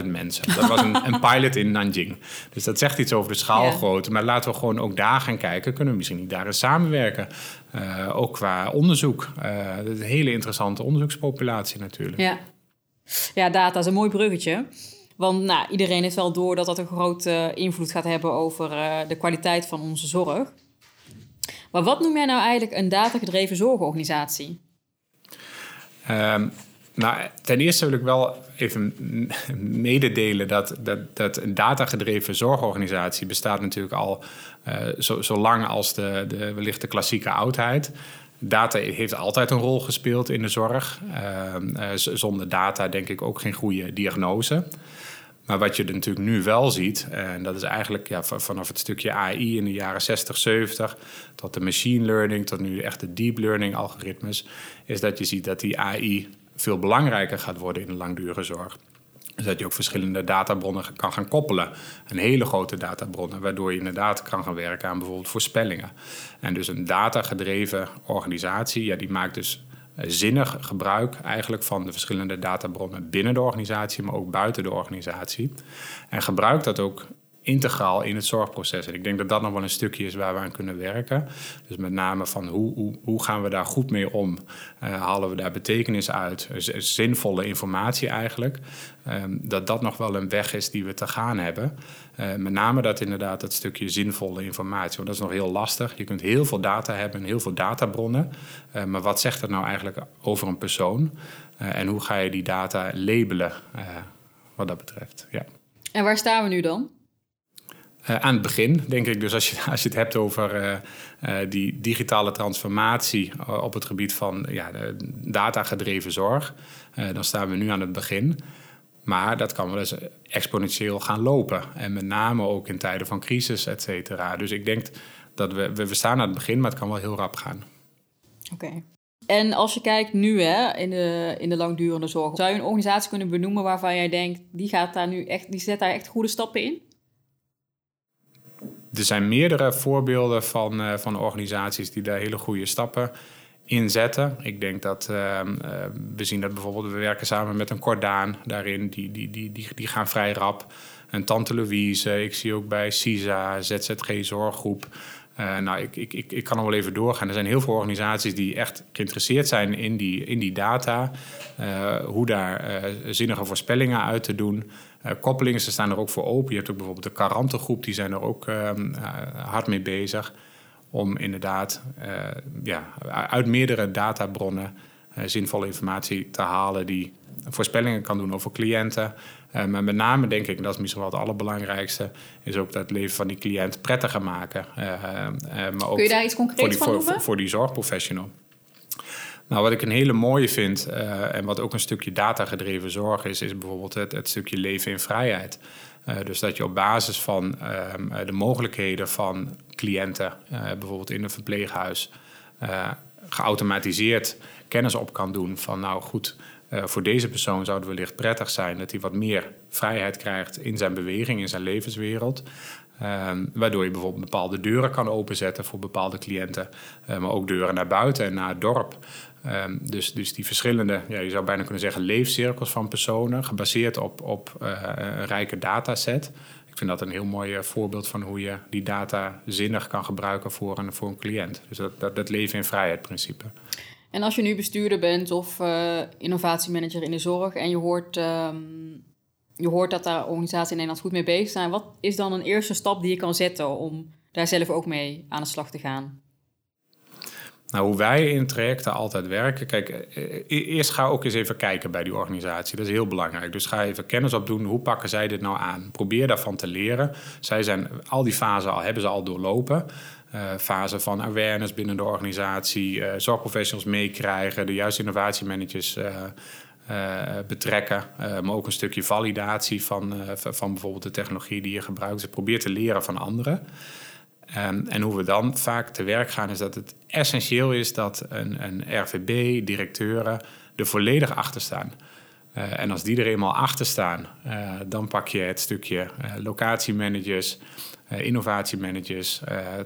70.000 mensen. Dat was een, een, pilot in Nanjing. Dus dat zegt iets over de schaalgrootte. Maar laten we gewoon ook daar gaan kijken. Kunnen we misschien niet daar eens samenwerken? Uh, ook qua onderzoek. Uh, een hele interessante onderzoekspopulatie natuurlijk. Ja. ja, data is een mooi bruggetje. Want nou, iedereen heeft wel door dat dat een grote invloed gaat hebben over uh, de kwaliteit van onze zorg. Maar wat noem jij nou eigenlijk een datagedreven zorgorganisatie? Nou, ten eerste wil ik wel even mededelen dat, dat, dat een datagedreven zorgorganisatie bestaat natuurlijk al uh, zo, zo lang als de, de, wellicht de klassieke oudheid. Data heeft altijd een rol gespeeld in de zorg. Uh, uh, zonder data denk ik ook geen goede diagnose. Maar wat je natuurlijk nu wel ziet, en dat is eigenlijk ja, vanaf het stukje AI in de jaren 60, 70 tot de machine learning, tot nu echt de deep learning algoritmes, is dat je ziet dat die AI veel belangrijker gaat worden in de langdurige zorg. Dus dat je ook verschillende databronnen kan gaan koppelen. Een hele grote databronnen, waardoor je inderdaad kan gaan werken aan bijvoorbeeld voorspellingen. En dus een datagedreven organisatie, ja, die maakt dus zinnig gebruik eigenlijk van de verschillende databronnen binnen de organisatie, maar ook buiten de organisatie. En gebruikt dat ook integraal in het zorgproces. En ik denk dat dat nog wel een stukje is waar we aan kunnen werken. Dus met name van hoe, hoe, hoe gaan we daar goed mee om? Uh, halen we daar betekenis uit? Zinvolle informatie eigenlijk. Um, dat dat nog wel een weg is die we te gaan hebben. Uh, met name dat inderdaad dat stukje zinvolle informatie. Want dat is nog heel lastig. Je kunt heel veel data hebben en heel veel databronnen. Uh, maar wat zegt dat nou eigenlijk over een persoon? en hoe ga je die data labelen wat dat betreft? Ja. En waar staan we nu dan? Aan het begin, denk ik. Dus als je, als je het hebt over die digitale transformatie op het gebied van ja, datagedreven zorg, dan staan we nu aan het begin. Maar dat kan wel eens exponentieel gaan lopen. En met name ook in tijden van crisis, et cetera. Dus ik denk dat we, we, staan aan het begin, maar het kan wel heel rap gaan. Oké. En als je kijkt nu hè, in, de, in de langdurende zorg, zou je een organisatie kunnen benoemen waarvan jij denkt, die, gaat daar nu echt, die zet daar echt goede stappen in? er zijn meerdere voorbeelden van, uh, van organisaties die daar hele goede stappen in zetten. Ik denk dat uh, we zien dat bijvoorbeeld we werken samen met een Cordaan daarin, die, die, die, die, die gaan vrij rap. En Tante Louise, ik zie ook bij CISA, ZZG Zorggroep. Uh, nou, ik, ik, ik, ik kan nog wel even doorgaan. Er zijn heel veel organisaties die echt geïnteresseerd zijn in die, in die data. Uh, hoe daar uh, zinnige voorspellingen uit te doen. koppelingen, ze staan er ook voor open. Je hebt ook bijvoorbeeld de Karantengroep, die zijn er ook ehm, hard mee bezig. Om inderdaad ja, uit meerdere databronnen zinvolle informatie te halen die voorspellingen kan doen over cliënten. Uh, maar met name denk ik, en dat is misschien wel het allerbelangrijkste, is ook dat het leven van die cliënt prettiger maken. Maar ook Kun je daar iets concreets voor die, van voor, voor, die zorgprofessional. Nou, wat ik een hele mooie vind, en wat ook een stukje datagedreven zorg is, is bijvoorbeeld het, het stukje leven in vrijheid. Dus dat je op basis van ehm, de mogelijkheden van cliënten, bijvoorbeeld in een verpleeghuis, geautomatiseerd kennis op kan doen van nou goed, voor deze persoon zou het wellicht prettig zijn dat hij wat meer vrijheid krijgt in zijn beweging, in zijn levenswereld. Uh, waardoor je bijvoorbeeld bepaalde deuren kan openzetten voor bepaalde cliënten, maar ook deuren naar buiten en naar het dorp. Ehm, dus, dus die verschillende, ja, je zou bijna kunnen zeggen, leefcirkels van personen, gebaseerd op, op een rijke dataset. Ik vind dat een heel mooi voorbeeld van hoe je die data zinnig kan gebruiken voor een, voor een cliënt. Dus dat, dat, dat leven in vrijheid principe. En als je nu bestuurder bent of uh, innovatiemanager in de zorg en je hoort, um, je hoort dat daar organisaties in Nederland goed mee bezig zijn, wat is dan een eerste stap die je kan zetten om daar zelf ook mee aan de slag te gaan? Nou, hoe wij in trajecten altijd werken. Kijk, eh, eh, e-, eerst ga ook eens even kijken bij die organisatie. Dat is heel belangrijk. Dus ga even kennis opdoen. Hoe pakken zij dit nou aan? Probeer daarvan te leren. Zij zijn al die fasen al, hebben ze al doorlopen. Uh, fase van awareness binnen de organisatie, zorgprofessionals meekrijgen, de juiste innovatiemanagers betrekken, maar ook een stukje validatie van, van bijvoorbeeld de technologie die je gebruikt. Dus probeer te leren van anderen. Um, en hoe we dan vaak te werk gaan, is dat het essentieel is dat een, een RVB, directeuren, er volledig achter staan. Uh, en als die er eenmaal achter staan, uh, dan pak je het stukje uh, locatiemanagers, innovatiemanagers,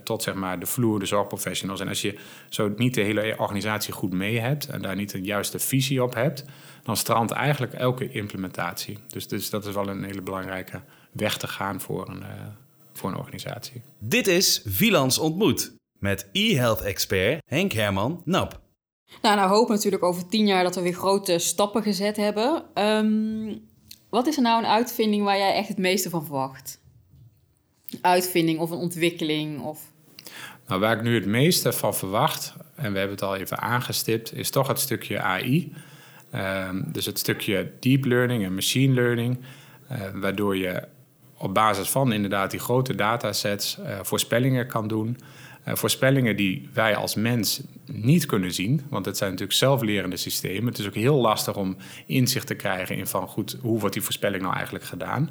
tot zeg maar de vloer, de zorgprofessionals. En als je zo niet de hele organisatie goed mee hebt en daar niet een juiste visie op hebt, dan strandt eigenlijk elke implementatie. Dus, dus dat is wel een hele belangrijke weg te gaan voor een, voor een organisatie. Dit is Vilans Ontmoet met e-health expert Henk Herman Nap. Nou, nou hoop natuurlijk over tien jaar dat we weer grote stappen gezet hebben. Um, wat is er nou een uitvinding waar jij echt het meeste van verwacht? Uitvinding of een ontwikkeling? Of... Nou, waar ik nu het meeste van verwacht, en we hebben het al even aangestipt, is toch het stukje AI. Um, ehm, dus het stukje deep learning en machine learning, uh, waardoor je op basis van inderdaad die grote datasets uh, voorspellingen kan doen. Uh, voorspellingen die wij als mens niet kunnen zien, want het zijn natuurlijk zelflerende systemen. Het is ook heel lastig om inzicht te krijgen in van goed, hoe wordt die voorspelling nou eigenlijk gedaan.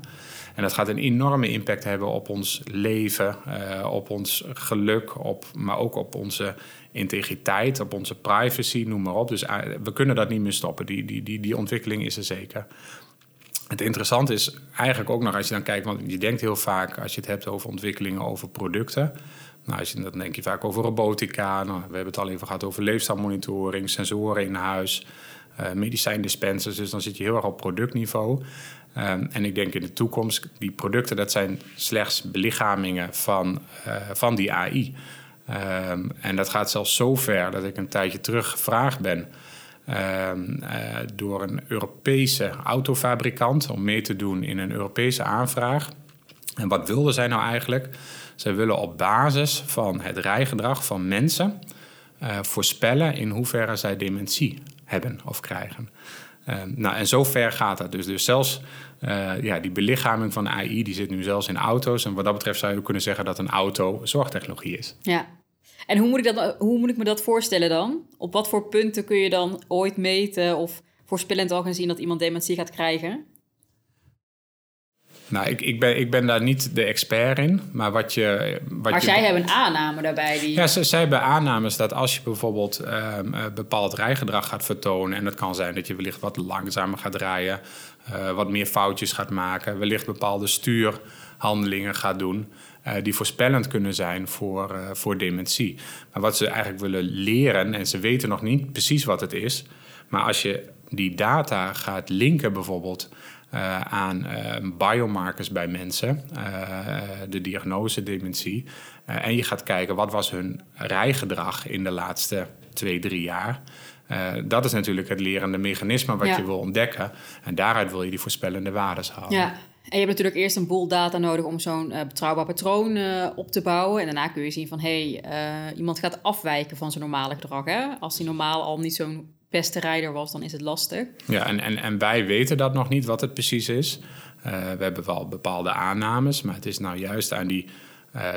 En dat gaat een enorme impact hebben op ons leven, uh, op ons geluk, op, maar ook op onze integriteit, op onze privacy, noem maar op. Dus we kunnen dat niet meer stoppen. Die, die, die, die ontwikkeling is er zeker. Het interessante is eigenlijk ook nog als je dan kijkt, want je denkt heel vaak als je het hebt over ontwikkelingen over producten. Nou, als je, dan denk je vaak over robotica. Nou, we hebben het al even gehad over leefstijlmonitoring, sensoren in huis, uh, medicijndispensers. Dus dan zit je heel erg op productniveau. Um, en ik denk in de toekomst, die producten, dat zijn slechts belichamingen van, uh, van die AI. En dat gaat zelfs zo ver dat ik een tijdje terug gevraagd ben eh, door een Europese autofabrikant om mee te doen in een Europese aanvraag. En wat wilden zij nou eigenlijk? Zij willen op basis van het rijgedrag van mensen uh, voorspellen in hoeverre zij dementie hebben of krijgen. Uh, nou, en zo ver gaat dat dus. Dus zelfs uh, ja, die belichaming van AI die zit nu zelfs in auto's. En wat dat betreft zou je kunnen zeggen dat een auto zorgtechnologie is. Ja, en hoe moet, ik dat, hoe moet ik me dat voorstellen dan? Op wat voor punten kun je dan ooit meten of voorspellend al gaan zien dat iemand dementie gaat krijgen? Nou, ik, ik, ben, ik ben daar niet de expert in. Maar wat je. Wat maar je, zij hebben een aanname daarbij. Die... Ja, zij, zij hebben aannames dat als je bijvoorbeeld um, bepaald rijgedrag gaat vertonen. En dat kan zijn dat je wellicht wat langzamer gaat rijden. Uh, wat meer foutjes gaat maken. Wellicht bepaalde stuurhandelingen gaat doen. Uh, die voorspellend kunnen zijn voor, uh, voor dementie. Maar wat ze eigenlijk willen leren, en ze weten nog niet precies wat het is. Maar als je die data gaat linken bijvoorbeeld uh, aan biomarkers bij mensen, de diagnose dementie. en je gaat kijken wat was hun rijgedrag in de laatste twee, drie jaar. dat is natuurlijk het lerende mechanisme wat je wil ontdekken. En daaruit wil je die voorspellende waarden halen. Ja. En je hebt natuurlijk eerst een boel data nodig om zo'n uh, betrouwbaar patroon uh, op te bouwen. En daarna kun je zien van, hé, hey, uh, iemand gaat afwijken van zijn normale gedrag. Hè? Als hij normaal al niet zo'n beste rijder was, dan is het lastig. Ja, en, en, en wij weten dat nog niet, wat het precies is. we hebben wel bepaalde aannames, maar het is nou juist aan die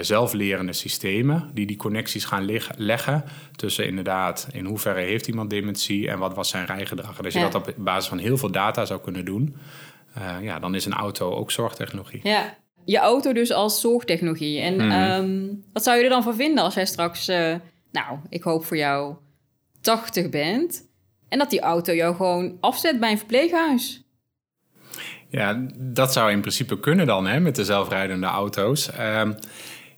zelflerende systemen... die die connecties gaan leggen tussen inderdaad... in hoeverre heeft iemand dementie en wat was zijn rijgedrag. En als je ja. dat op basis van heel veel data zou kunnen doen... Uh, ja, dan is een auto ook zorgtechnologie. Ja, je auto dus als zorgtechnologie. En mm. um, wat zou je er dan van vinden als jij straks, uh, nou, ik hoop voor jou 80 bent en dat die auto jou gewoon afzet bij een verpleeghuis? Ja, dat zou in principe kunnen dan, hè, met de zelfrijdende auto's. Um,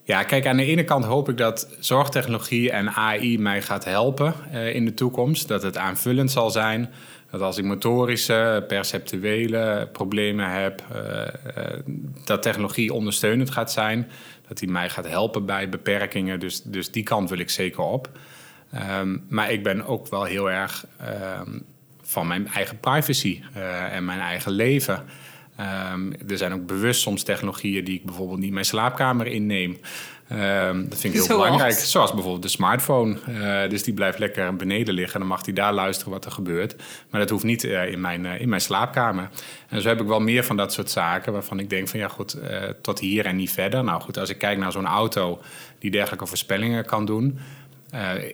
ja, kijk, aan de ene kant hoop ik dat zorgtechnologie en AI mij gaat helpen uh, in de toekomst. Dat het aanvullend zal zijn dat als ik motorische, perceptuele problemen heb, uh, uh, dat technologie ondersteunend gaat zijn. Dat die mij gaat helpen bij beperkingen. Dus, dus die kant wil ik zeker op. Um, maar ik ben ook wel heel erg um, van mijn eigen privacy uh, en mijn eigen leven. Ehm, er zijn ook bewust soms technologieën die ik bijvoorbeeld niet mijn slaapkamer inneem. Um, dat vind ik heel Zoals? belangrijk. Zoals bijvoorbeeld de smartphone. Uh, dus die blijft lekker beneden liggen. Dan mag die daar luisteren wat er gebeurt. Maar dat hoeft niet uh, in, mijn, uh, in mijn slaapkamer. En zo heb ik wel meer van dat soort zaken waarvan ik denk van ja goed, tot hier en niet verder. Nou goed, als ik kijk naar zo'n auto die dergelijke voorspellingen kan doen.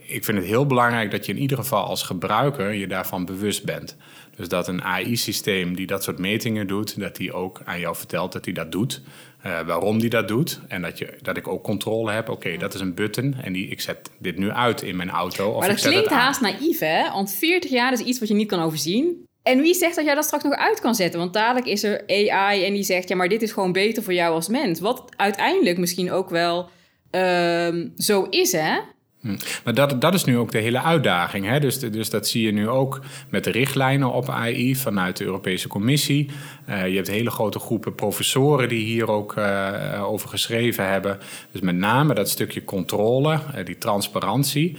Ik vind het heel belangrijk dat je in ieder geval als gebruiker je daarvan bewust bent. Dus dat een AI-systeem die dat soort metingen doet, dat die ook aan jou vertelt dat hij dat doet. Uh, waarom die dat doet. En dat, je, dat ik ook controle heb. Oké, okay, dat is een button. En die, ik zet dit nu uit in mijn auto. Of maar dat ik zet klinkt het haast naïef, hè? Want 40 jaar is iets wat je niet kan overzien. En wie zegt dat jij dat straks nog uit kan zetten? Want dadelijk is er AI en die zegt... ja, maar dit is gewoon beter voor jou als mens. Wat uiteindelijk misschien ook wel uh, zo is, hè? Hm. Maar dat, dat is nu ook de hele uitdaging. Hè? Dus, dus dat zie je nu ook met de richtlijnen op AI vanuit de Europese Commissie. Uh, je hebt hele grote groepen professoren die hier ook uh, over geschreven hebben. Dus met name dat stukje controle, die transparantie.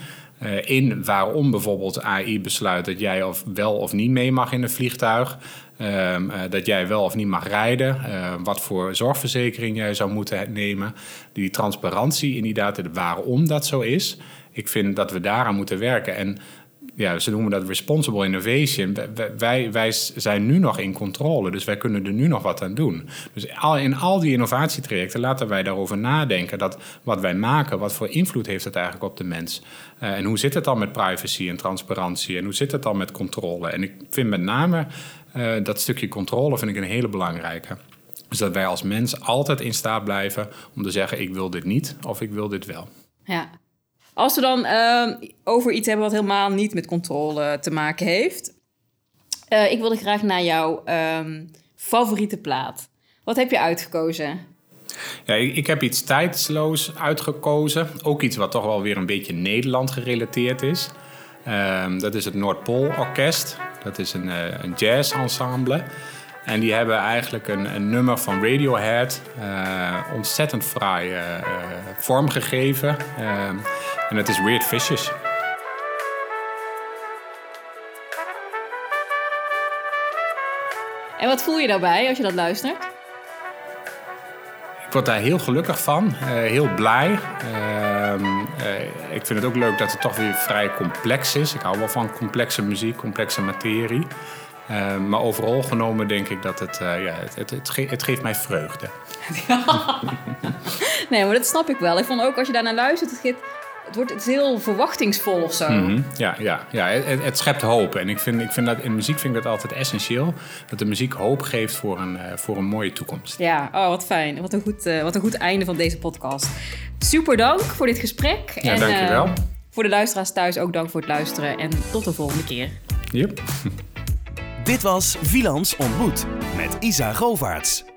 in waarom bijvoorbeeld AI besluit dat jij of wel of niet mee mag in een vliegtuig. Uh, dat jij wel of niet mag rijden. Uh, wat voor zorgverzekering jij zou moeten nemen. Die transparantie, inderdaad, waarom dat zo is. Ik vind dat we daaraan moeten werken. En ja, ze noemen dat responsible innovation. Wij, wij zijn nu nog in controle, dus wij kunnen er nu nog wat aan doen. Dus in al die innovatietrajecten laten wij daarover nadenken. Dat wat wij maken, wat voor invloed heeft het eigenlijk op de mens? Uh, en hoe zit het dan met privacy en transparantie? En hoe zit het dan met controle? En ik vind met name uh, dat stukje controle vind ik een hele belangrijke. Dus dat wij als mens altijd in staat blijven om te zeggen: ik wil dit niet of ik wil dit wel. Ja. Als we dan uh, over iets hebben wat helemaal niet met controle te maken heeft. Uh, ik wilde graag naar jouw um, favoriete plaat. Wat heb je uitgekozen? Ja, ik, ik, heb iets tijdsloos uitgekozen. Ook iets wat toch wel weer een beetje Nederland gerelateerd is. Um, dat is het Noordpool Orkest. Dat is een, uh, een jazz-ensemble. En die hebben eigenlijk een, een nummer van Radiohead uh, ontzettend fraai uh, vormgegeven. en dat is Weird Fishes. En wat voel je daarbij als je dat luistert? Ik word daar heel gelukkig van, heel blij. Uh, uh, ik vind het ook leuk dat het toch weer vrij complex is. Ik hou wel van complexe muziek, complexe materie. Uh, maar overal genomen denk ik dat het, uh, ja, het, het, het, ge het, geeft mij vreugde. nee, maar dat snap ik wel. Ik vond ook als je daarnaar luistert, het, geeft, het wordt het heel verwachtingsvol of zo. Mm -hmm. Ja, ja, ja het, het, schept hoop. En ik vind, ik vind dat in muziek vind ik dat altijd essentieel. Dat de muziek hoop geeft voor een, uh, voor een mooie toekomst. Ja, oh, wat fijn. Wat een, goed, wat een goed einde van deze podcast. Super dank voor dit gesprek. Ja, en, dankjewel. voor de luisteraars thuis ook dank voor het luisteren. En tot de volgende keer. Yep. Dit was Vilans ontmoet met Isa Govaerts.